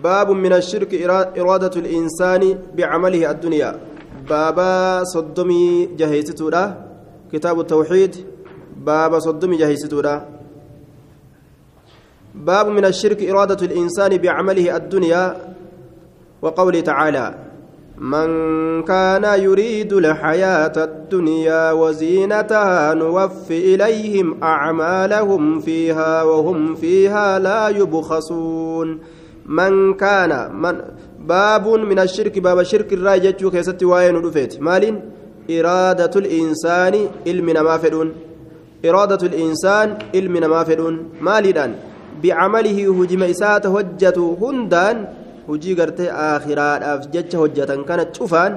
باب من الشرك إرادة الإنسان بعمله الدنيا. بابا صدمي جهيستورا كتاب التوحيد. بابا صدمي جهيستورا باب من الشرك إرادة الإنسان بعمله الدنيا. وقوله تعالى من كان يريد الحياة الدنيا وزينتها نوفي إليهم أعمالهم فيها وهم فيها لا يبخسون. من كان من باب من الشرك باب الشرك الراجج كيست وين رفيت مال إرادة الإنسان علمنا ما فدون إرادة الإنسان علمنا ما فدون مالدان بعمله هجم إسات هجته هندان hujii gartee aakhiraadhaaf jecha hojjetan kana cufaan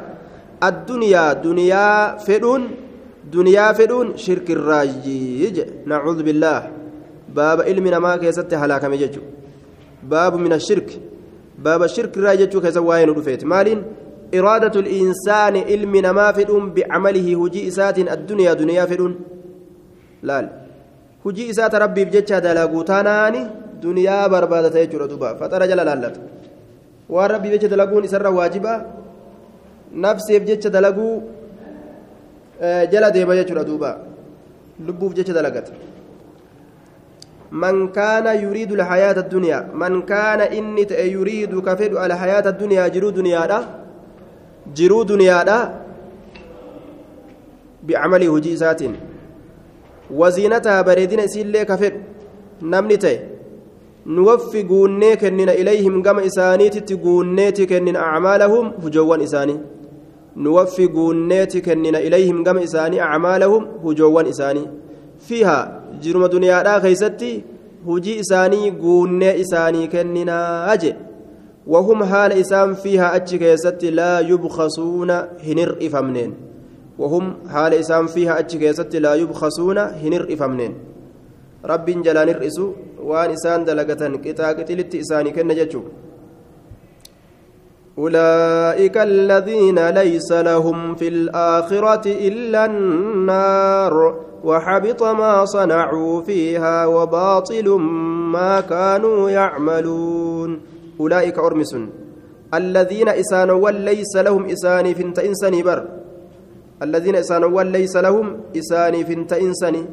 addunyaa duniyaa fedhuun duniyaa fedhuun shirkirraajii jedhe nacuudhu billaah baaba ilmi namaa keessatti halaakame jechuudha ashirki baaba shirkirraa jechuu keessa waa'ee nu dhufeeti maaliin iraadatu insaani ilmi namaa fedhuun bicamalihi hujii isaatiin addunyaa duniyaa fedhuun laal hujii isaata rabbiif jecha dalaguu taanaani duniyaa barbaadata jechuudha duuba faxara jala laallata waan rabbii jecha dalaguun isarra waajiba nafseef jecha dalaguu jala deema jechuudha duuba lubbuuf jecha dalagata من كان يريد الحياة الدنيا من كان إني يريد كفر الحياة الدنيا جرو دنيا دا جرو دنيا دا بعمله هجيسات وزينتها بريدين سيلي كفر نمني تي نوفي قوني كننا إليهم قم إسانيتي قونيتي كننا أعمالهم هجوان إساني. نوفي قونيتي كننا إليهم قم إساني أعمالهم هجوان إساني. فيها jiruma duniyaadhaa keeysatti hujii isaanii guunnee isaanii kenninaa je وهم حال إسام فيها أتش كيست لا يبخسون هنر إفمنين وهم حال إسام فيها أتش كيست لا يبخسون هنر إفمنين رب جلان الرئيس وان إسان دلقة كتا قتلت إساني كن أولئك الذين ليس لهم في الآخرة إلا النار وحبط ما صنعوا فيها وباطل ما كانوا يعملون. أولئك أرمس الذين إسانوا ليس لهم إساني فنت إنساني بر. الذين إسانوا ليس لهم إساني فنت إنساني.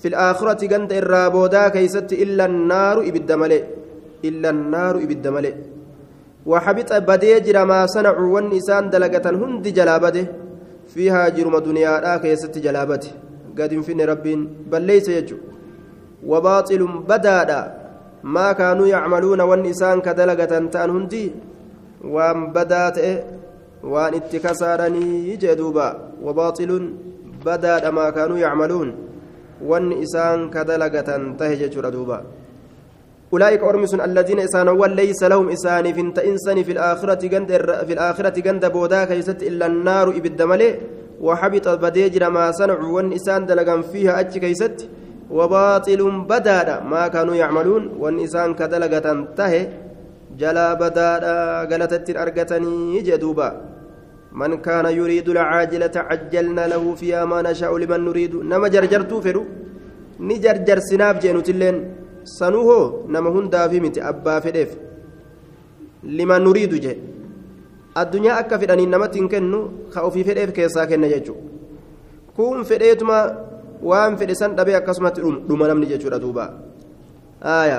في الآخرة قند الرابودا كيست إلا النار إبد ملئ. إلا النار إبد ملئ. وحبط بديجر ما صنعوا والنسان دلقة هند جلابته. فيها جرم دنيا كيست جلابته. قد انفن ربين بل ليس يجو وباطل بدادا ما كانوا يعملون والنسان كدلقة تأن هندي. وان بدات وان اتكسارني جدوبا وباطل بدادا ما كانوا يعملون والنسان كدلقة تهجج ردوبا أولئك أرمس الذين إسانوا ليس لهم إسان في إنسان في الآخرة جند في الآخرة جند بودا كيست إلا النار إبد وحبط بديجر ما صنعوا والنسان دلقا فيها أتش كيست وباطل بدادا ما كانوا يعملون والنسان كدلقة تهي جلا بدادا قالت أرقتني جدوبا. من كان يريد العاجلة عجلنا له فيها ما نشاء لمن نريد. نما جرجرتو فرو نجرجر سناب جينوتلين سنوهو نما هندا في متي أبا فديف لمن نريد جه addunyaa akka fedhaniin namatti hin kennu ka ofii fedheef keessaa kenna jechuudha kun fedheetuma waan fedhe san dhabee akkasumatti dhuma namni jechuudha duuba aaya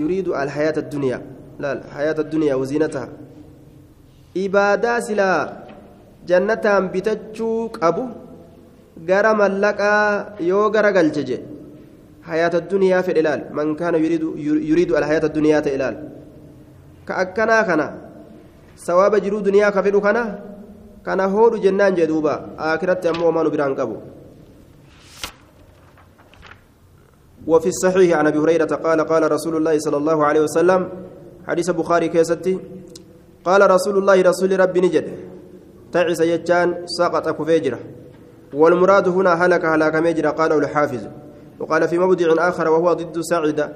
yuriidu alhayaata addunyaa laal hayaata addunyaa waziinataha ibaadaa silaa jannataan bitachuu qabu gara mallaqaa yoo gara galche je hayaata addunyaa fedhe laal man kaana yuriidu alhayaata addunyaa ta'e laal ka akkanaa kana sawaaba jiruu duniyaa ka fedhu kana? Kana hoodhu jennaan jee duuba. Aakiratti ammoo homaa nu biraan qabu. وفي الصحيح عن ابي هريره قال قال رسول الله صلى الله عليه وسلم حديث البخاري كيستي قال رسول الله رسول ربي نجد تعس يجان سقط كفيجره والمراد هنا هلك هلاك مجرى قاله الحافظ وقال في موضع اخر وهو ضد سعد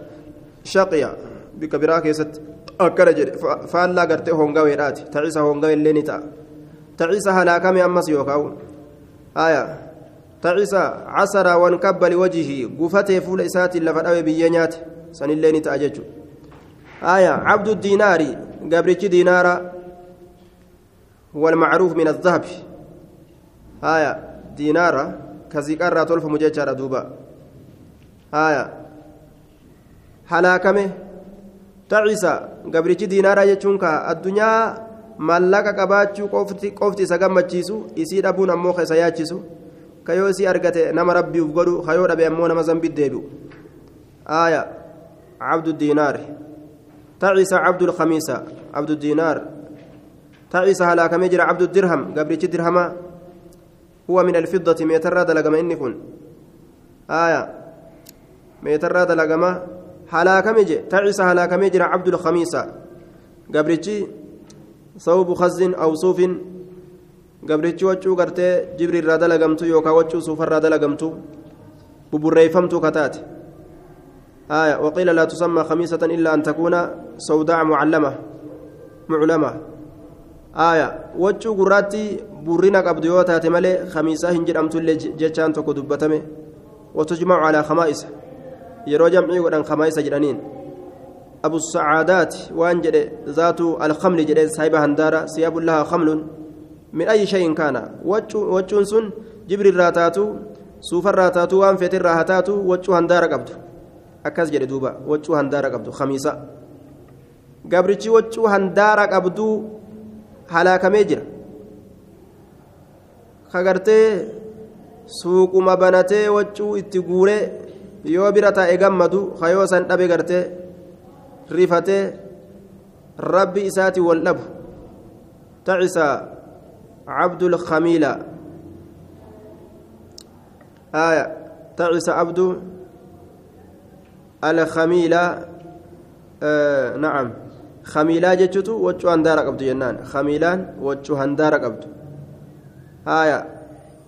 شقيا بكبراك يست akkana jedhe faallaa gartee hongaweedhaati taciisa hongawe illee ni ta'a taciisa halaakame ammas yookaan haya taciisa casaraa wan kabba liwajihii gufatee fuula isaatiin lafa dhawe biyyee nyaate sanillee ni ta'a jechuudha آية عبد الدينار قبرتش دينارا هو المعروف من الذهب آية دينارا كزيكارا تولف مجيشارا دوبا آية هلاكمه تعيسى قبرتش دينارا يجونك الدنيا mallaqa qabaachuu qofti isa gammachiisu isii dhabuun ammoo ka isa yaachisu kayoo isii argate nama rabbiif godhu kayoo dhabe ammoo nama zambi deebi'u aaya cabdu diinaar taciisa cabdu lkhamiisa cabdu diinaar taciisa halaakamee jira cabdu dirham gabrichi dirhama huwa min alfiddati meetarraa dalagama inni kun aaya meetarraa dalagama halaakame je taciisa halaakamee jira cabdu lkhamiisa gabrichi ثوب خز أو صوف gabrichi waccuu gartee jibri irraa dalagamtu yookaan waccuu suufarraa dalagamtu buburreeffamtuu kataate آية وقيل لا تسمى خميسة إلا أن تكون سوداء معلمة معلمة آية وجو قراتي قبض يوتا مالي خميسة هنجر أمتو اللي جتشان توكو دبتمي وتجمع على خمائس يرو جمعي ودن خمائس جرانين أبو السعادات وأن ذات الخمل جرين سايبة هندارة ثياب لها خمل من أي شيء كان وجون سن جبر الراتاتو سوف الراتاتو وأن فتر راهتاتو وجو هندارة قبض أكاس جري دوبا وجو هندارة قبض خميسة gabrichi waccuu handaara qabduu halaakamee jira. Kagartee suuquma banatee waccuu itti yoo bira taa'e gammadu kayoo san dhabe gartee rifatee rabbi isaati wal dhabu tacisa cabdul khamiila aya tacisa abdu alkhamiila nacam khamiilaa jechutu waccuu handaara qabdu jennaan khamiilaan waccuu handaara qabdu aya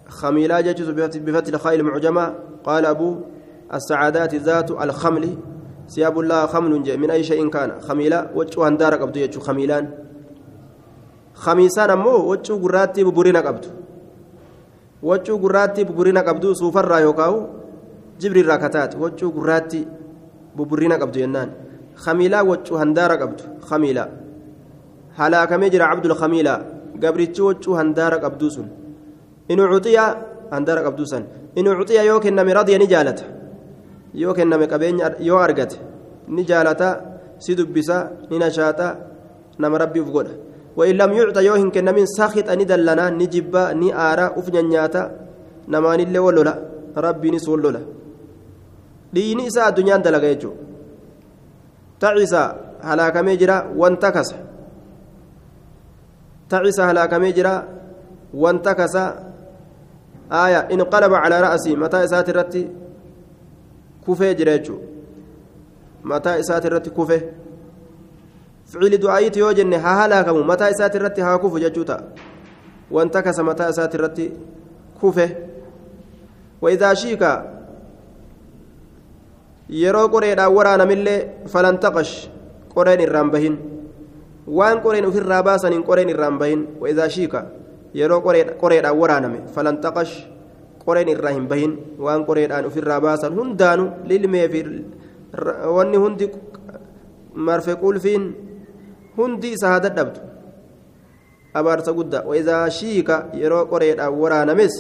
خميلا جتس بفتح الخاء المعجمة قال أبو السعادات ذات الخمل. ثياب الله خمل من أي شيء كان. خميلة وجهه هندارة قبض يجو خميلان. خميسان أمو وجهه قراتي ببورينا قبض وجهه قراتي ببورينا قبض سوفر رايوكاو جبريل راكتات وجهه قراتي ببورينا قبض ينان. خميلة وجهه هندارة قبض خميلة. هلاكمي جرى عبد الخميلة. قبرتي وجهه هندارة قبض سن. إن عطي هندارة قبض سن. إن عطي يوكن مرضي نجالته. yoo kenname qabeenya yoo argate ni jaalata si dubbisa ni nashaata nama rabbiif godha وإن لم يعطى يوهن كنمين ساخط أني دلنا نجيبا ني آرا أفنى نياتا نمان اللي ولولا ربي نس ولولا ديني إساء الدنيا دلغا يجو تعيسى هلاك ميجرا وانتكس تعيسى هلاك ميجرا وانتكس آية انقلب على رأسي متى إسات الرتي isaati irratti kufe ficili du'aayiiti yoo jenne haa halaakamu mataa isaati irratti haa kufu jechuu ta'a wanta kasa mataa isaati irratti kufe وإذا شيكا yeroo qoreedhaan waraanamillee falantaqash qoreen irraan bahin waan qoreen ofirraa baasaniin qoreen irraan bahin waidaa shiika yeroo qoreedhaan waraaname falantaqash qoreen irraa hin bahin waan qoreedhaan ofirraa baasan hundaanu lilmee fi wanni hundi marfe qulfiin hundi isa haa dadhabdu abaarsa guddaa waidaa shiika yeroo qoreedhaan waraanames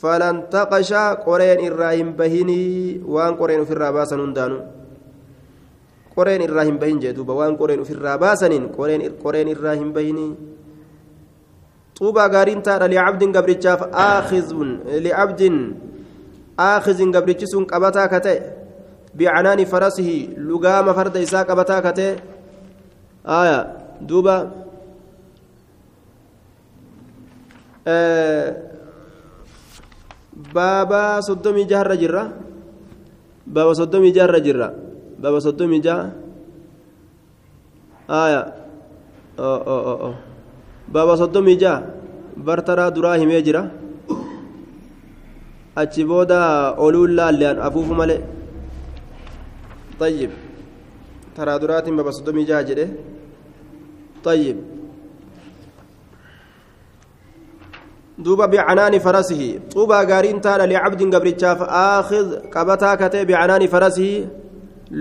falan taqashaa qoreen irraa hin bahinii waan qoreen ofirraa baasan hundaanu qoreen irraa hin bahin jee waan qoreen ofirraa baasaniin qoreen irraa hin bahinii طوبى غارين تارا لعبد قبرتشاف آخذ لعبد آخذ قبرتشسون قبتا كتئ بعنان فرسه لقام فرد إساء قبتا كتئ آية دوبا. آه بابا صدومي جهر جرة بابا صدومي جهر جرة بابا صدومي جهر آية. أو أو أو, أو. Baaba soddomii jaa bartaraa duraa himee jira achi booda oluun laallean طيب ترى درات بابا صدومي جا جده طيب دوبا بعنان فرسه طوبى غارين تالا لعبد قبرتشاف آخذ قبتا كتي بعنان فرسه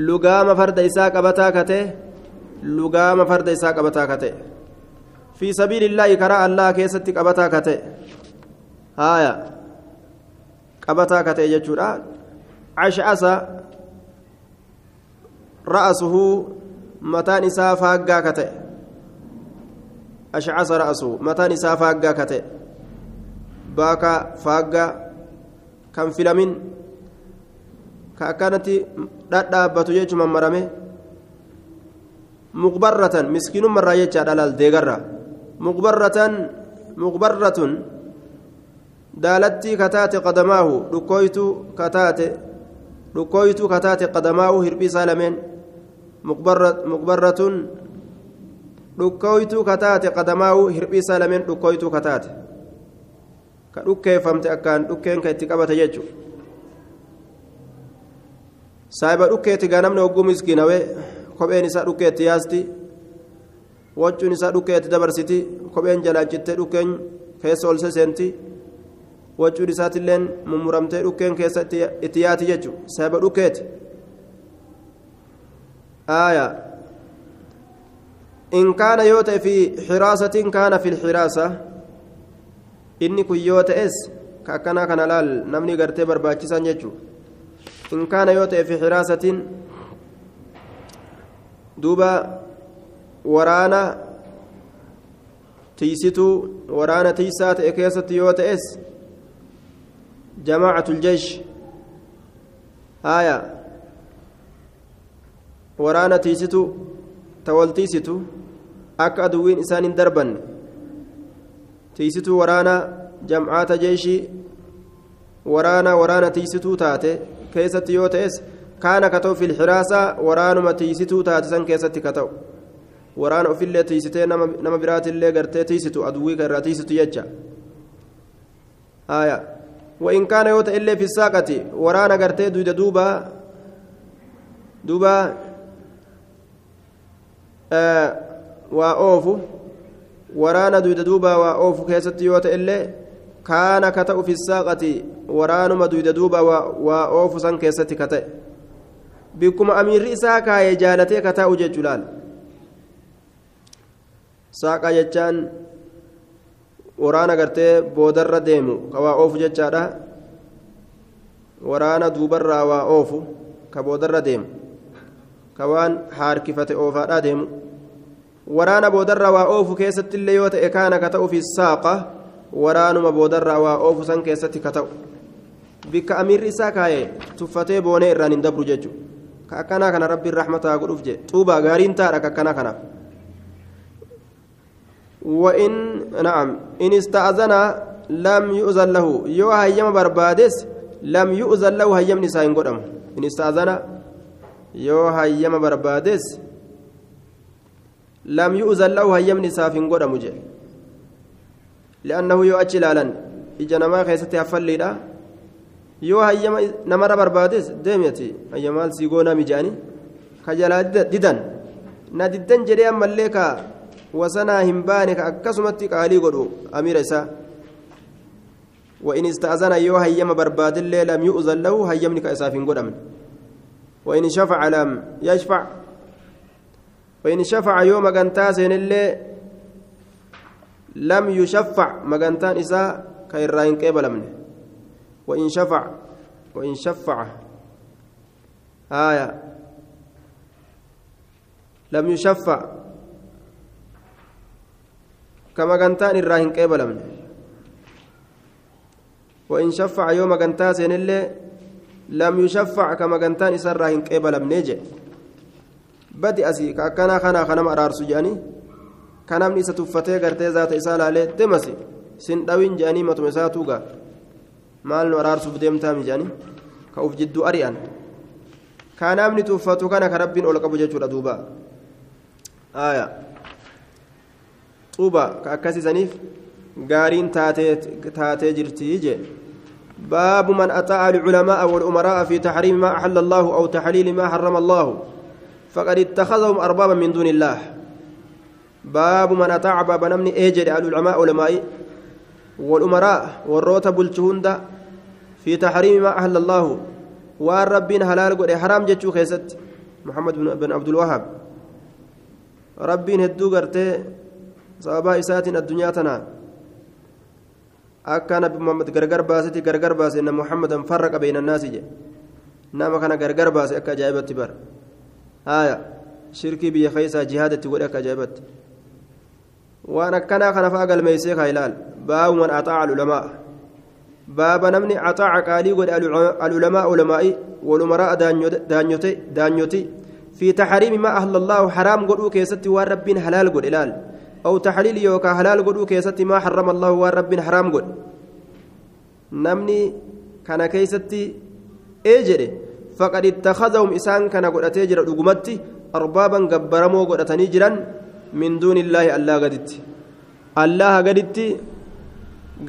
lugaama farda isaa qabataa kate lugaama farda isaa qabataa kate fi sabiilillaahi karaa allah keessatti qabataa kate haaya qabataa kate jechuudha cash'asa ra'asuhu mataan isaa faaggaa kate ashcasa ra'asuhu mataan isaa faaggaa kate baaka faaggaa kan filamin ka akkanatti dhadhaabbatu jechuun mammarame muqbarratan miskiinummarraa jechaadha laal deegarra kataate qadamaahu dhukkooytuu kataate dhukkooytuu kataate qadamaahu hirbii isaa lameen muqbarratun dhukkooytuu kataate qadamaahu hirbii isaa lameen dhukkooytuu kataate ka dhukkeeffamte akkaan dhukkeen ka itti qabate jechuudha saahiba dhukkeetti gaa namni hogguu miskiinawee kopheen isaa dhukkeetti yaasti waccuun isaa dhukkeetti dabarsiti kopheen jalaachittee dhukkeen keessa ol seseenti waccuun isaatiilleen mummuramtee dhukkeen keessa itti yaati jechuudha saahiba dhukkeetti aayaa in kaana yoo ta'e fi xiraasatiin kaana fi xiraasa inni kun yoo ta'es ka akkanaa kana laal namni gartee barbaachisan jechuudha in kaana yoo ta'e fi xiraasatiin duuba waraana tiisituu waraana tiisaa ta'e keessatti yoo ta'es jamaacatul jeesh haaya waraana tiisitu ta wal tiisitu akka aduwwiin isaan hin darbanne tiisituu waraana jamcaata jeeshii waraana waraana tiisituu taate keessatti yoo ta'es kaana ka ta'u filxiraasaa waraanuma tiisituu taate san keessatti ka ta'u waraana ofillee tiisitee nama biraatillee gartee tiisitu aduwwii irraa tiisitu jecha haya وإن كان يوتا إلا في الساقة ورانا قرتي دودا دوبا دوبا آه وأوفو waraana duyda duuba waa oofu keessatti yoo ta'e illee kaana ka ta'u fi saaqati waraanuma duyda duuba waa oofu san keessatti ka ta'e bikkuma amiirri isaa kaayee jaalatee ka taa'u jechuu laal saaqa jechaan waraana gartee boodarra deemu. Ka waa oofu jechaadha. Waraana duubarraa waa oofu ka boodarra deemu. Ka waan haarkifate oofaadhaa deemu. Waraana boodarraa waa oofu keessatti yoo ta'e kaana ka ta'u saaqa waraanuma boodarraa waa oofu san keessatti ka ta'u. Bikka amiirri isaa kaayee tuffatee boonee irraan hin dabru jechuudha. Ka akkanaa kana rabbiin rahmataa godhuuf jee. Xuuba gaariin taadha ka akkanaa kanaaf وإن نعم. إن استأذن لم يؤذن له. يو هيما بربادس لم يؤذن له هيم نساء قدم. إن استأذن يو هيما بربادس لم يؤذن له هيم نساء قدم جي لأنه يو أجلالا إجا نما خيستي أفلي yoo hayyama namarra barbaades deemeti hayyamaal sii goonaa mijaani ka jalaa didan na diddan jedhee ammallee ka wasanaa hin baane ka akkasumatti qaalii godhu amiira isaa وإن استأذن يو هيما برباد الله لم يؤذن له هيمني كأسافين قدم. وإن شفع لم يشفع. وإن شفع يوم قنتاسين اللي لم يشفع. مقنتان إساء كيراين قبل منه وإن شفع وإن شفع. آية. لم يشفع. كما كانتان الراهن قبل من وإن شفع يوم كانتاسين اللي لم يشفع كما كانتان إسر راهن قبل من يجي. بدي أسي كأكنا خنا خنا مرار سجاني كان من إسا تفتي قرتي ذات إسالة عليه دمسي سندوين جاني متمساتوغا maal nu araarsuuf deemtaa mijaani ka uf jidduu ari'an kaa namni tuuffatu kana ka rabbiin ol qabu jechuudha ka akkasisaniif gaariin taatee jirtii jee. باب من أطاع العلماء والأمراء في تحريم ما أحل الله أو تحليل ما حرم الله فقد اتخذهم أربابا من دون الله باب من أطاع باب نمني أجر العلماء علماء والأمراء والروت بلشهند في تحريم ما أهل الله وان ربين حلال قد حرام جتشو خيست محمد بن عبد الوهاب ربين هدو قرتي سببا إسات الدنيا تنا akka nabi muhammad gargar baaseti gargar baase na muhammadan farraqa bayna annaasi je nama kana gargar baase akka ajaa'ibatti bar haya shirkii biyya keeysaa jihaadatti godhe akka ajaa'ibatti waan akkanaa kana fa'a galmeeysee kaa ilaal baabu man axaaca alulamaa baaba namni axaaca qaalii godhe alulamaa ulamaa'i walumaraa daanyoti في تحريم ما أهل الله حرام قدو كيستي والرب حلال قد إلال أو تحليل يوكا حلال قدو كيستي ما حرم الله والرب حرام قد. نمني كان كيستي إيجري. فقد اتخذهم إسان كان قد أتيجر رقمتي أربابا قبرمو قد أتنيجرا من دون الله الله قدت. الله قدت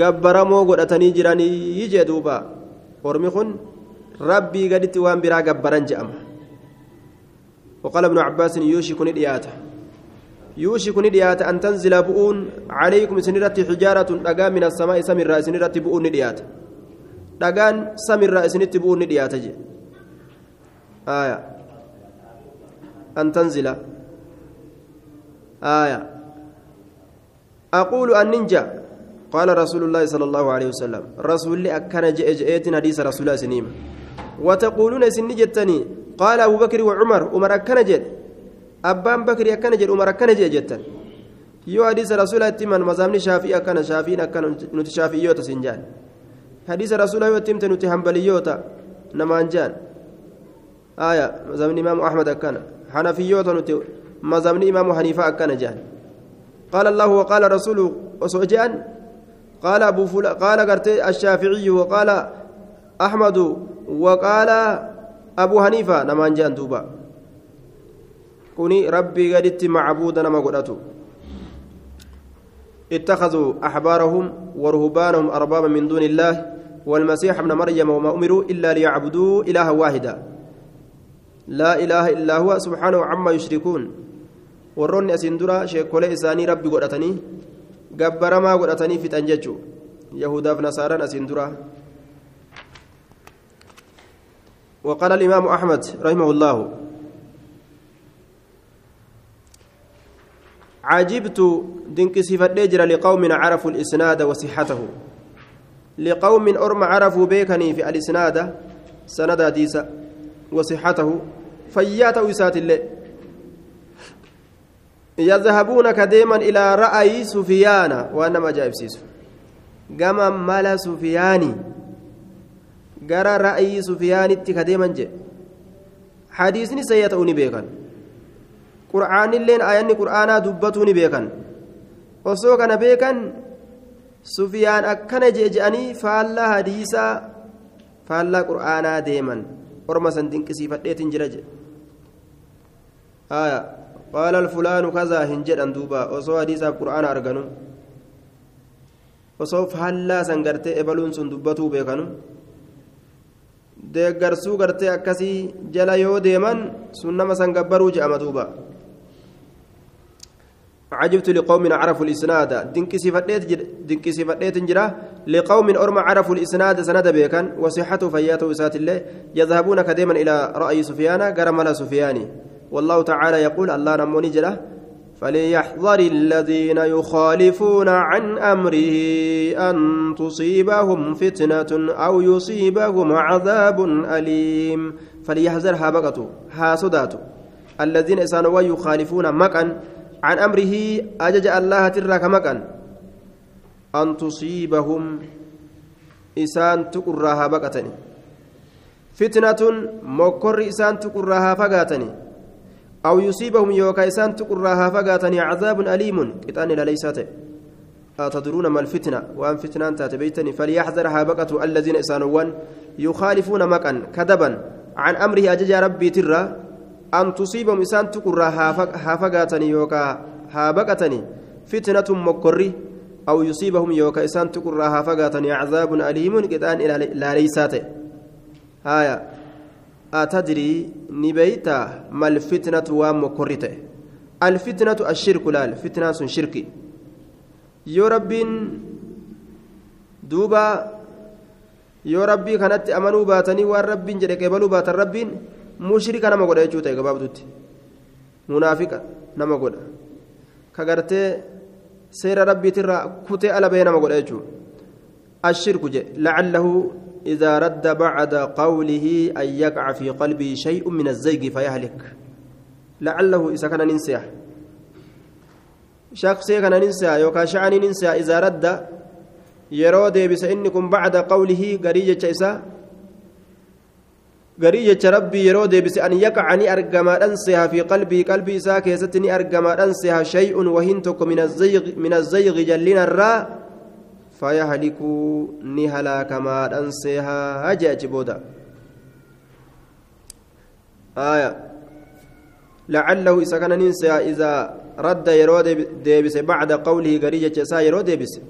قبرمو قد أتنيجرا يجي دوبا. ورمخن ربي قدت وان برا قبران جأمه وقال ابن عباس يوشك ندياته يوشك ندياته أن تنزل بؤون عليكم سنرت حجارة دقا من السماء سمر سنرت بؤون ندياته دقان سمر سنرت بؤون ندياته آية. أن تنزل. آية. أقول أن ننجا. قال رسول الله صلى الله عليه وسلم. رسول الله أكن جئ جئت حديث رسول الله سنيم وتقولون سن جتني قال أبو بكر وعمر. عمر أكن جد أبان بكر أكن جد عمر أكن جد جتن يو حديث رسول الله تمن مزامني شافي أكن شافي أكن نت شافي يوتا سنجان حديث رسول الله تمت نت حنبلي يوتا نمانجان آية مزامني إمام أحمد أكن حنفي يوتا نت مزامني إمام حنيفة أكن جان قال الله وقال رسوله وسوجان قال أبو فل... قال قرتي الشافعي وقال أحمد وقال أبو حنيفة نمان جان دوبا كوني ربي قدت معبودا نما قدتو اتخذوا أحبارهم ورهبانهم أربابا من دون الله والمسيح ابن مريم وما أمروا إلا ليعبدوا إلها واحدا لا إله إلا هو سبحانه عما يشركون asiin dura sheekolee isaanii rabbi godhatanii gabbaramaa godhatanii fixan jechuu yahudaaf nasaaraan asiin dura. وقال الإمام أحمد رحمه الله عجبت دنك صفة لقوم عرفوا الإسناد وصحته. لقوم أرم عرفوا بيكني في الإسناد سند ديسا وصحته. فيات وسات الله يذهبون كديما إلى رأي سفيان وأنا ما جاء بسيسو قام مال سفياني قرى رأي سفيان كديما جاء. حديثني سيتأوني بيكا qur'aanilleen ayanni qur'aanaa dubbatuu ni beekan. Osoo kana beekan sufiyaan akkana jee je'anii faallaa hadiisaa faallaa qur'aanaa deeman. Orma san dinqisiifadheetin jira jedhe aya qaala alfulaanu kazaa hin jedhan duuba. Osoo hadiisaaf qur'aana arganu. Osoo faallaa san gartee ebaluun sun dubbatuu beekanu. Deeggarsuu gartee akkasii jala yoo deeman sun nama san gabbaruu je'ama duuba. عجبت لقوم عرفوا الإسناد. دنكي صفديت جرا. لقوم أرم عرفوا الإسناد سند بيكا وصحته فياته وسات الله يذهبون كديما إلى رأي سفيان قرم لا سفياني. والله تعالى يقول الله نموني جله فليحذر الذين يخالفون عن أمره أن تصيبهم فتنة أو يصيبهم عذاب أليم. فليحذر ها بقتوا ها صداتوا الذين إسانوا يخالفون مكا عن أمره أجج الله ترك مكا أن تصيبهم إسان تقرها بقتني. فتنة مكر إسان تقرها فقاتني. أو يصيبهم يوكا إسان تقرها فقاتني عذاب أليم. كتان لا ليست أتدرون ما الفتنة؟ وأن فتنة تاتبيتني فليحذرها بقة الذين إسانوان يخالفون مكا كذبا. عن أمره أجج ربي ترى. أن تصيبهم إسان تقرها فقاتني يوكا هابقتني فتنة مكري أو يصيبهم يوكا إسان تقرها فقاتني عذاب أليم كتان لا ليست هايا أتدري نبيتا ما الفتنة ومكرته الفتنة الشرك لا الفتنة شركي يا رب دوبا rabbii kanatti amanuu baatanii waan rabbiin jedhe qeebaluu baatan rabbiin mushrika nama godha jechuu ta'e gabaabdutti munaafiqa nama godha ka gartee seera rabbiitirraa kutee ala bahee nama godha jechuu ashirku je lacallahu إذا رد بعد قوله أن يقع في قلبه شيء من الزيغ فيهلك لعله إذا كان ننسى شخصي كان ننسى يوكا شعني ننسى إذا رد inni kun bacda qawlihi garii jecha isaa garii jecha rabbii yeroo deebise an yaqaca ni argamaadhan seha fi qalbii qalbii isaa keessatti ni argamaadhan seha shay'un wahin tokko min azzayqi jallinarraa fayahlikuu ni halaakamaadhan sehaa jee achi booda آية لعله إذا كان ننسى إذا رد يرود ديبس بعد قوله قريجة سا يرود ديبس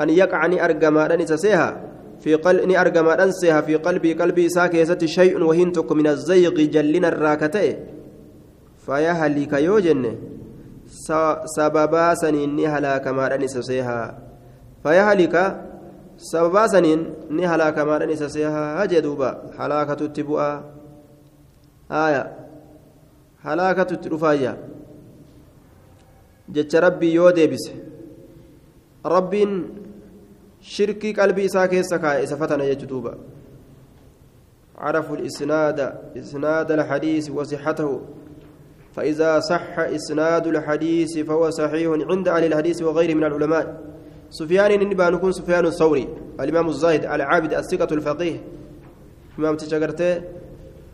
أن يقع ني أرجما سيها في قل ني أرجما سيها في قلبي قلبي ساكيسة شيء وهنتك من الزيغ جلنا الراكتة. فيهلك يوجن سببا سنين ني هلاك ما سيها فيهلك سببا سنين ني هلاك ما سيها هجدوبا هلاكة التبؤة آية. هلاكة الترفاية جتش ربي يودي بس. ربين شركي قلبي كيسا كاي إسا فتنا يجدوبا عرفوا الإسناد إسناد الحديث وصحته فإذا صح إسناد الحديث فهو صحيح عند أهل الحديث وغيره من العلماء سفيان النبا نكون سفيان الثوري الإمام الزاهد العابد الثقة الفقيه إمام تشجرته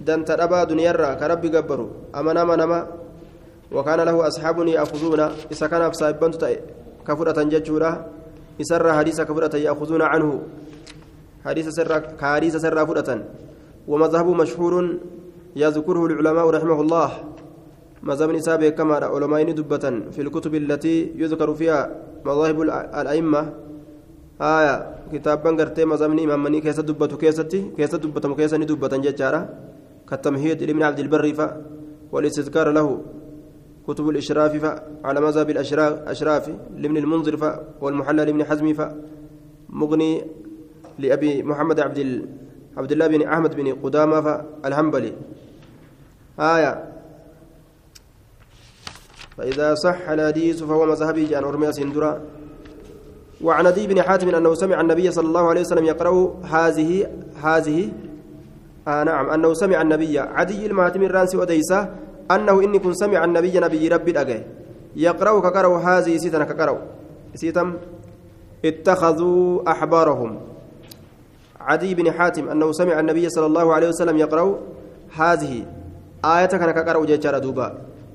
دنت أبا دنيا كربي جبروا أما نما نما وكان له أصحاب يأخذون إذا كان في صاحب كفرة ججورة إسر حديث كفرة يأخذون عنه حديث سر كحديث سر فرة ومذهب مشهور يذكره العلماء رحمه الله مذهب نسابه كما علماء دبة في الكتب التي يذكر فيها مذاهب الأئمة آية كتابا قرتي مذهب إمام مني كيس دبة كيستي كيس دبة كيس دبة ججارة كالتمهيد لابن عبد البر والاستذكار له كتب الإشراف على مذهب الأشراف لابن المنذر والمحلى لابن حزم مغني لأبي محمد عبد عبد الله بن أحمد بن قدامة الحنبلي. آية. فإذا صح الحديث فهو مذهبي جان أرميا سندرا وعن أبي بن حاتم أنه سمع النبي صلى الله عليه وسلم يقرأ هذه هذه آه نعم أنه سمع النبي عدي المهاتم الرانسي وديسة أنه إني كن سمع النبي نبي ربي أجي يقرأ كقرأ هذه سيتنا كقرأ سيتم. اتخذوا أحبارهم. عدي بن حاتم أنه سمع النبي صلى الله عليه وسلم يقرأ هذه. آية كان كقرأ جيتشار دوبا.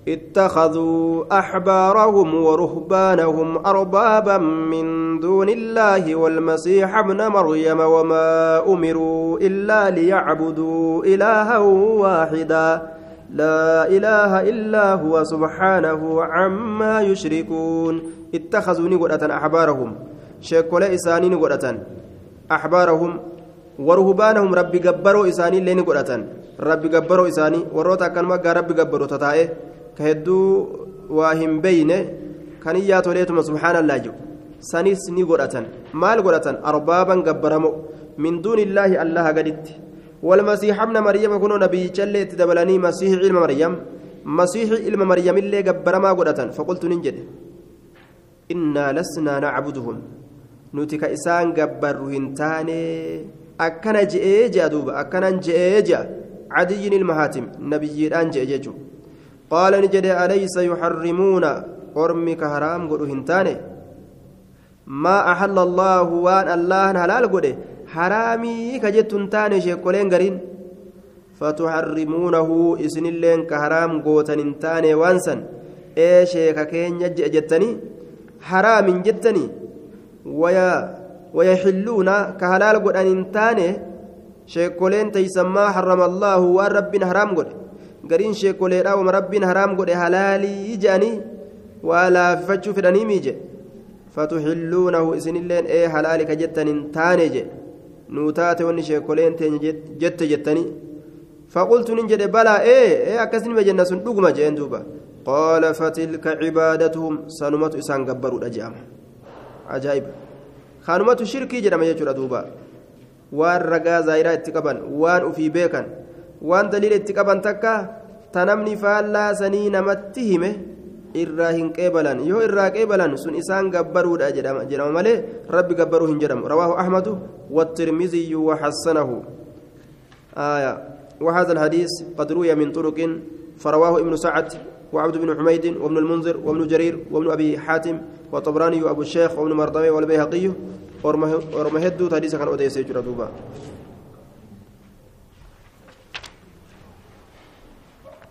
اتخذوا أحبارهم ورهبانهم أربابا من دون الله والمسيح ابن مريم وما أمروا إلا ليعبدوا إلها واحدا. لا إله إلا هو سبحانه عما يشركون. اتخذوا نقرة أحبارهم. شكل إساني نقرة أحبارهم. ورهبانهم ربي جبروا إساني لين نقرة ربي جبروا إساني. وروتا كان ما ربي جبروا تتائه. كهدو واهم بينه. كان ياتوليتم سبحان الله. جو سنيس نقرة مال قرة أربابا جبرمو من دون الله الله قدت. والمسيح ابن مريم كنوا نبي جل تدبلني مسيح علم مريم. مسيح علم مريم اللي جبر ما قدة فقلت ننجد. إنا لسنا نعبدهم. نوتك إسان جبر هنتاني أكنا جئ جادوب أكنا جئ جا عدي المهاتم. نبي الآن جئ ججو قال نجد أليس يحرمون قرمك حرام قدو هنتاني ما أحل الله وأن الله حلال قده. Haraamii ka jettuun taane sheekoleen gariin fatuharrimuunahu isinilleen ka haraam gootan hin taane waan san ee sheeka keenya je'e jettanii haraamin jettanii wayaxilluuna ka halaal godhan hin taane sheekoleen taysan maa harrama allaahu waan rabbiin haraam godhe gariin sheekoleedha wama rabbiin haraam godhe halaalii je'anii waa laaffifachuu fedhanii miije fatuxilluunahu isinilleen ee halaali ka nuutaate wanni sheekoleen teenya jette jettanii فقلت ننجد بلى إيه إيه اكسن بجنة سن دغما جين دوبا قال فتلك عبادتهم سنمت اسان غبروا دجام عجائب خانمت شركي جدما يجرا دوبا وان رغا زايرا اتقبن وان waan daliila itti qaban takka tanamni faallaa sanii namatti hime irraa hin qeebalan yoo irraa qeebalan sun isaan gabbaruudha jedhama malee rabbi gabbaruu hin jedhamu. Rawaahu ahmadu والترمذي وحسنه آية وهذا الحديث قد روي من طرق فرواه ابن سعد وعبد بن حميد وابن المنذر وابن جرير وابن ابي حاتم والطبراني وابو الشيخ وابن مرتوي والبيهقي ورمهدو حديث كان اوديس دوبا